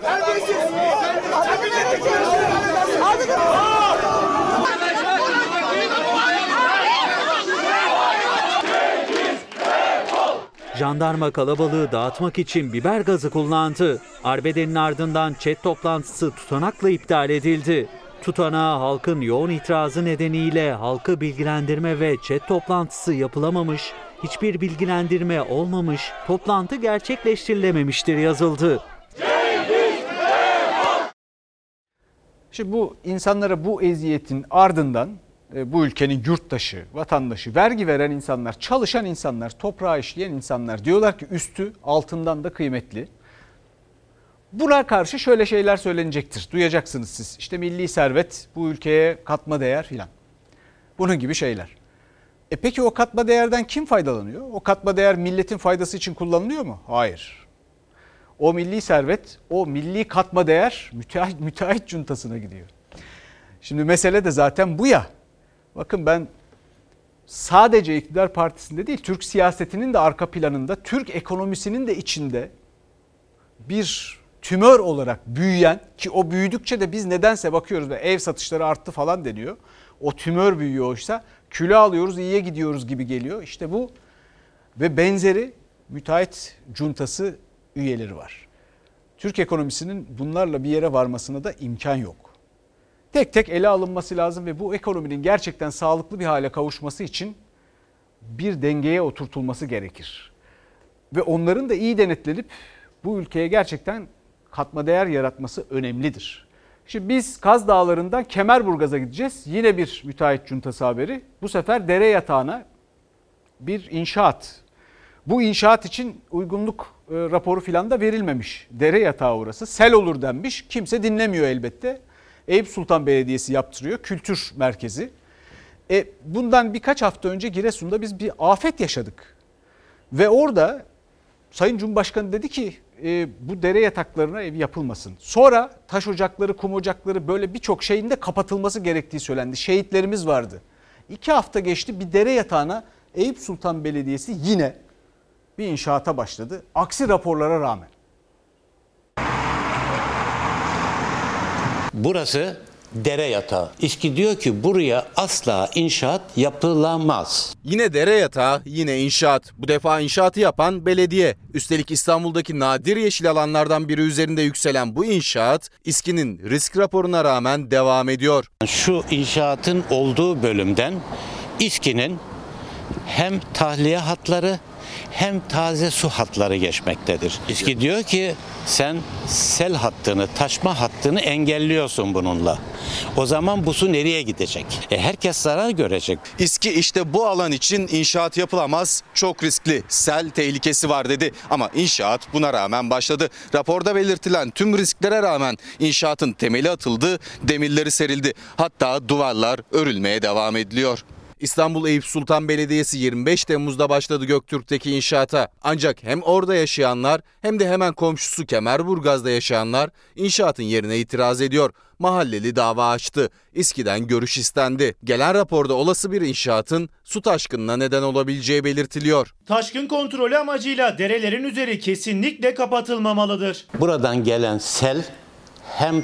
Jandarma kalabalığı dağıtmak için biber gazı kullandı. Arbedenin ardından çet toplantısı tutanakla iptal edildi. Tutanağa halkın yoğun itirazı nedeniyle halkı bilgilendirme ve çet toplantısı yapılamamış, hiçbir bilgilendirme olmamış, toplantı gerçekleştirilememiştir yazıldı. Şimdi bu insanlara bu eziyetin ardından bu ülkenin yurttaşı, vatandaşı, vergi veren insanlar, çalışan insanlar, toprağı işleyen insanlar diyorlar ki üstü altından da kıymetli. Buna karşı şöyle şeyler söylenecektir. Duyacaksınız siz. İşte milli servet bu ülkeye katma değer filan. Bunun gibi şeyler. E peki o katma değerden kim faydalanıyor? O katma değer milletin faydası için kullanılıyor mu? Hayır. O milli servet, o milli katma değer müteahhit, müteahhit cuntasına gidiyor. Şimdi mesele de zaten bu ya. Bakın ben sadece iktidar partisinde değil, Türk siyasetinin de arka planında, Türk ekonomisinin de içinde bir tümör olarak büyüyen ki o büyüdükçe de biz nedense bakıyoruz ve ev satışları arttı falan deniyor. O tümör büyüyor oysa kilo alıyoruz iyiye gidiyoruz gibi geliyor. İşte bu ve benzeri müteahhit cuntası üyeleri var. Türk ekonomisinin bunlarla bir yere varmasına da imkan yok. Tek tek ele alınması lazım ve bu ekonominin gerçekten sağlıklı bir hale kavuşması için bir dengeye oturtulması gerekir. Ve onların da iyi denetlenip bu ülkeye gerçekten katma değer yaratması önemlidir. Şimdi biz Kaz Dağları'ndan Kemerburgaz'a gideceğiz. Yine bir müteahhit cuntası haberi. Bu sefer dere yatağına bir inşaat. Bu inşaat için uygunluk e, raporu filan da verilmemiş. Dere yatağı orası. Sel olur denmiş. Kimse dinlemiyor elbette. Eyüp Sultan Belediyesi yaptırıyor. Kültür merkezi. E, bundan birkaç hafta önce Giresun'da biz bir afet yaşadık. Ve orada Sayın Cumhurbaşkanı dedi ki e, bu dere yataklarına ev yapılmasın. Sonra taş ocakları, kum ocakları böyle birçok şeyin de kapatılması gerektiği söylendi. Şehitlerimiz vardı. İki hafta geçti bir dere yatağına Eyüp Sultan Belediyesi yine bir inşaata başladı. Aksi raporlara rağmen. Burası dere yatağı. İSKİ diyor ki buraya asla inşaat yapılamaz. Yine dere yatağı, yine inşaat. Bu defa inşaatı yapan belediye. Üstelik İstanbul'daki nadir yeşil alanlardan biri üzerinde yükselen bu inşaat İSKİ'nin risk raporuna rağmen devam ediyor. Şu inşaatın olduğu bölümden İSKİ'nin hem tahliye hatları hem taze su hatları geçmektedir. İSKİ diyor ki sen sel hattını, taşma hattını engelliyorsun bununla. O zaman bu su nereye gidecek? E herkes zarar görecek. İSKİ işte bu alan için inşaat yapılamaz, çok riskli, sel tehlikesi var dedi. Ama inşaat buna rağmen başladı. Raporda belirtilen tüm risklere rağmen inşaatın temeli atıldı, demirleri serildi. Hatta duvarlar örülmeye devam ediliyor. İstanbul Eyüp Sultan Belediyesi 25 Temmuz'da başladı Göktürk'teki inşaata. Ancak hem orada yaşayanlar hem de hemen komşusu Kemerburgaz'da yaşayanlar inşaatın yerine itiraz ediyor. Mahalleli dava açtı. İSKİ'den görüş istendi. Gelen raporda olası bir inşaatın su taşkınına neden olabileceği belirtiliyor. Taşkın kontrolü amacıyla derelerin üzeri kesinlikle kapatılmamalıdır. Buradan gelen sel hem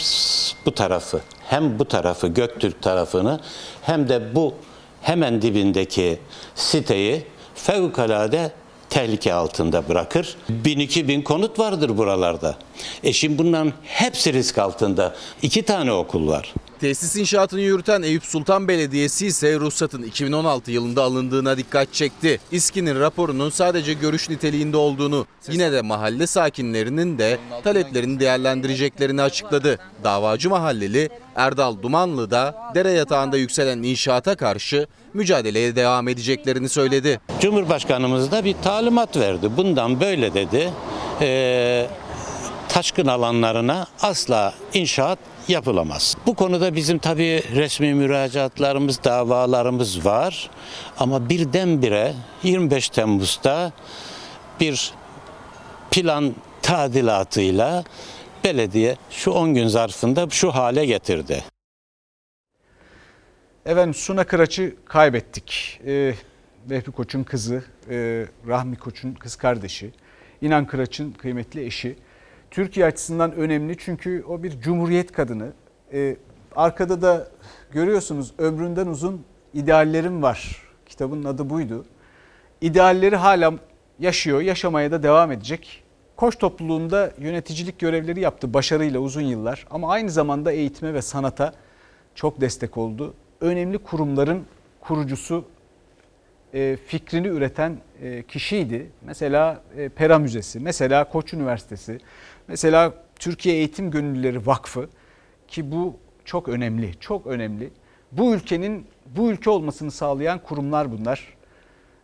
bu tarafı hem bu tarafı Göktürk tarafını hem de bu hemen dibindeki siteyi fevkalade tehlike altında bırakır. 1000-2000 konut vardır buralarda. E şimdi bunların hepsi risk altında. İki tane okul var. Tesis inşaatını yürüten Eyüp Sultan Belediyesi ise ruhsatın 2016 yılında alındığına dikkat çekti. İSKİ'nin raporunun sadece görüş niteliğinde olduğunu, yine de mahalle sakinlerinin de taleplerini değerlendireceklerini açıkladı. Davacı mahalleli Erdal Dumanlı da dere yatağında yükselen inşaata karşı mücadeleye devam edeceklerini söyledi. Cumhurbaşkanımız da bir talimat verdi. Bundan böyle dedi. Ee, taşkın alanlarına asla inşaat yapılamaz. Bu konuda bizim tabii resmi müracaatlarımız, davalarımız var. Ama birdenbire 25 Temmuz'da bir plan tadilatıyla belediye şu 10 gün zarfında şu hale getirdi. Efendim Suna Kıraç'ı kaybettik. Ee, Vehbi Koç'un kızı, e, Rahmi Koç'un kız kardeşi, İnan Kıraç'ın kıymetli eşi. Türkiye açısından önemli çünkü o bir cumhuriyet kadını. Ee, arkada da görüyorsunuz ömründen uzun ideallerim var. Kitabın adı buydu. İdealleri hala yaşıyor, yaşamaya da devam edecek. Koç topluluğunda yöneticilik görevleri yaptı başarıyla uzun yıllar ama aynı zamanda eğitime ve sanata çok destek oldu. Önemli kurumların kurucusu, e, fikrini üreten e, kişiydi. Mesela e, Pera Müzesi, mesela Koç Üniversitesi, mesela Türkiye Eğitim Gönüllüleri Vakfı ki bu çok önemli, çok önemli. Bu ülkenin bu ülke olmasını sağlayan kurumlar bunlar.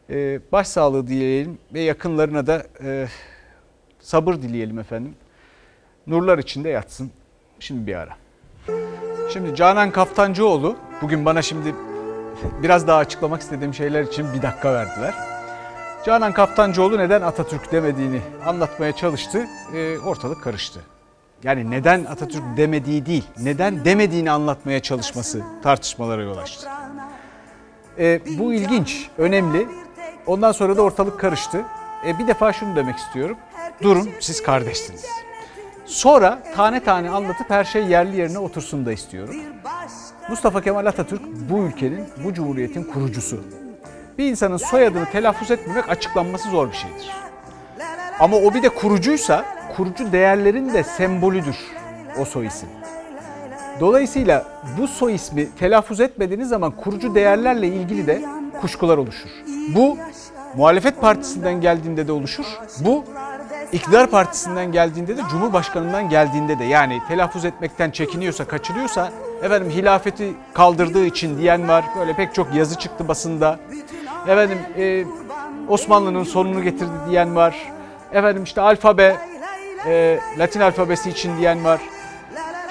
Ee, başsağlığı dileyelim ve yakınlarına da e, sabır dileyelim efendim. Nurlar içinde yatsın. Şimdi bir ara. Şimdi Canan Kaftancıoğlu bugün bana şimdi biraz daha açıklamak istediğim şeyler için bir dakika verdiler. Canan Kaftancıoğlu neden Atatürk demediğini anlatmaya çalıştı. Ee, ortalık karıştı. Yani neden Atatürk demediği değil, neden demediğini anlatmaya çalışması tartışmalara yol açtı. Ee, bu ilginç, önemli. Ondan sonra da ortalık karıştı. Ee, bir defa şunu demek istiyorum. Durun, siz kardeşsiniz. Sonra tane tane anlatıp her şey yerli yerine otursun da istiyorum. Mustafa Kemal Atatürk bu ülkenin, bu cumhuriyetin kurucusu. Bir insanın soyadını telaffuz etmemek açıklanması zor bir şeydir. Ama o bir de kurucuysa kurucu değerlerin de sembolüdür o soy isim. Dolayısıyla bu soy ismi telaffuz etmediğiniz zaman kurucu değerlerle ilgili de kuşkular oluşur. Bu muhalefet partisinden geldiğinde de oluşur. Bu iktidar partisinden geldiğinde de Cumhurbaşkanından geldiğinde de yani telaffuz etmekten çekiniyorsa, kaçırıyorsa efendim hilafeti kaldırdığı için diyen var. Böyle pek çok yazı çıktı basında. Efendim e, Osmanlı'nın sonunu getirdi diyen var. Efendim işte alfabe, e, Latin alfabesi için diyen var.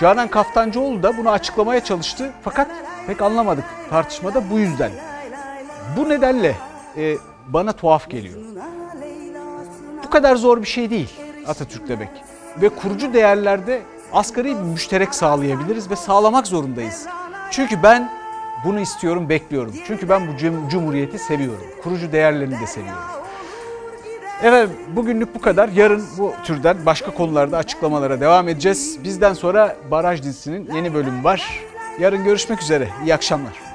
Canan Kaftancıoğlu da bunu açıklamaya çalıştı fakat pek anlamadık tartışmada bu yüzden. Bu nedenle e, bana tuhaf geliyor. Bu kadar zor bir şey değil Atatürk demek. Ve kurucu değerlerde asgari bir müşterek sağlayabiliriz ve sağlamak zorundayız. Çünkü ben bunu istiyorum, bekliyorum. Çünkü ben bu cum- cumhuriyeti seviyorum. Kurucu değerlerini de seviyorum. Evet bugünlük bu kadar. Yarın bu türden başka konularda açıklamalara devam edeceğiz. Bizden sonra Baraj dizisinin yeni bölümü var. Yarın görüşmek üzere. İyi akşamlar.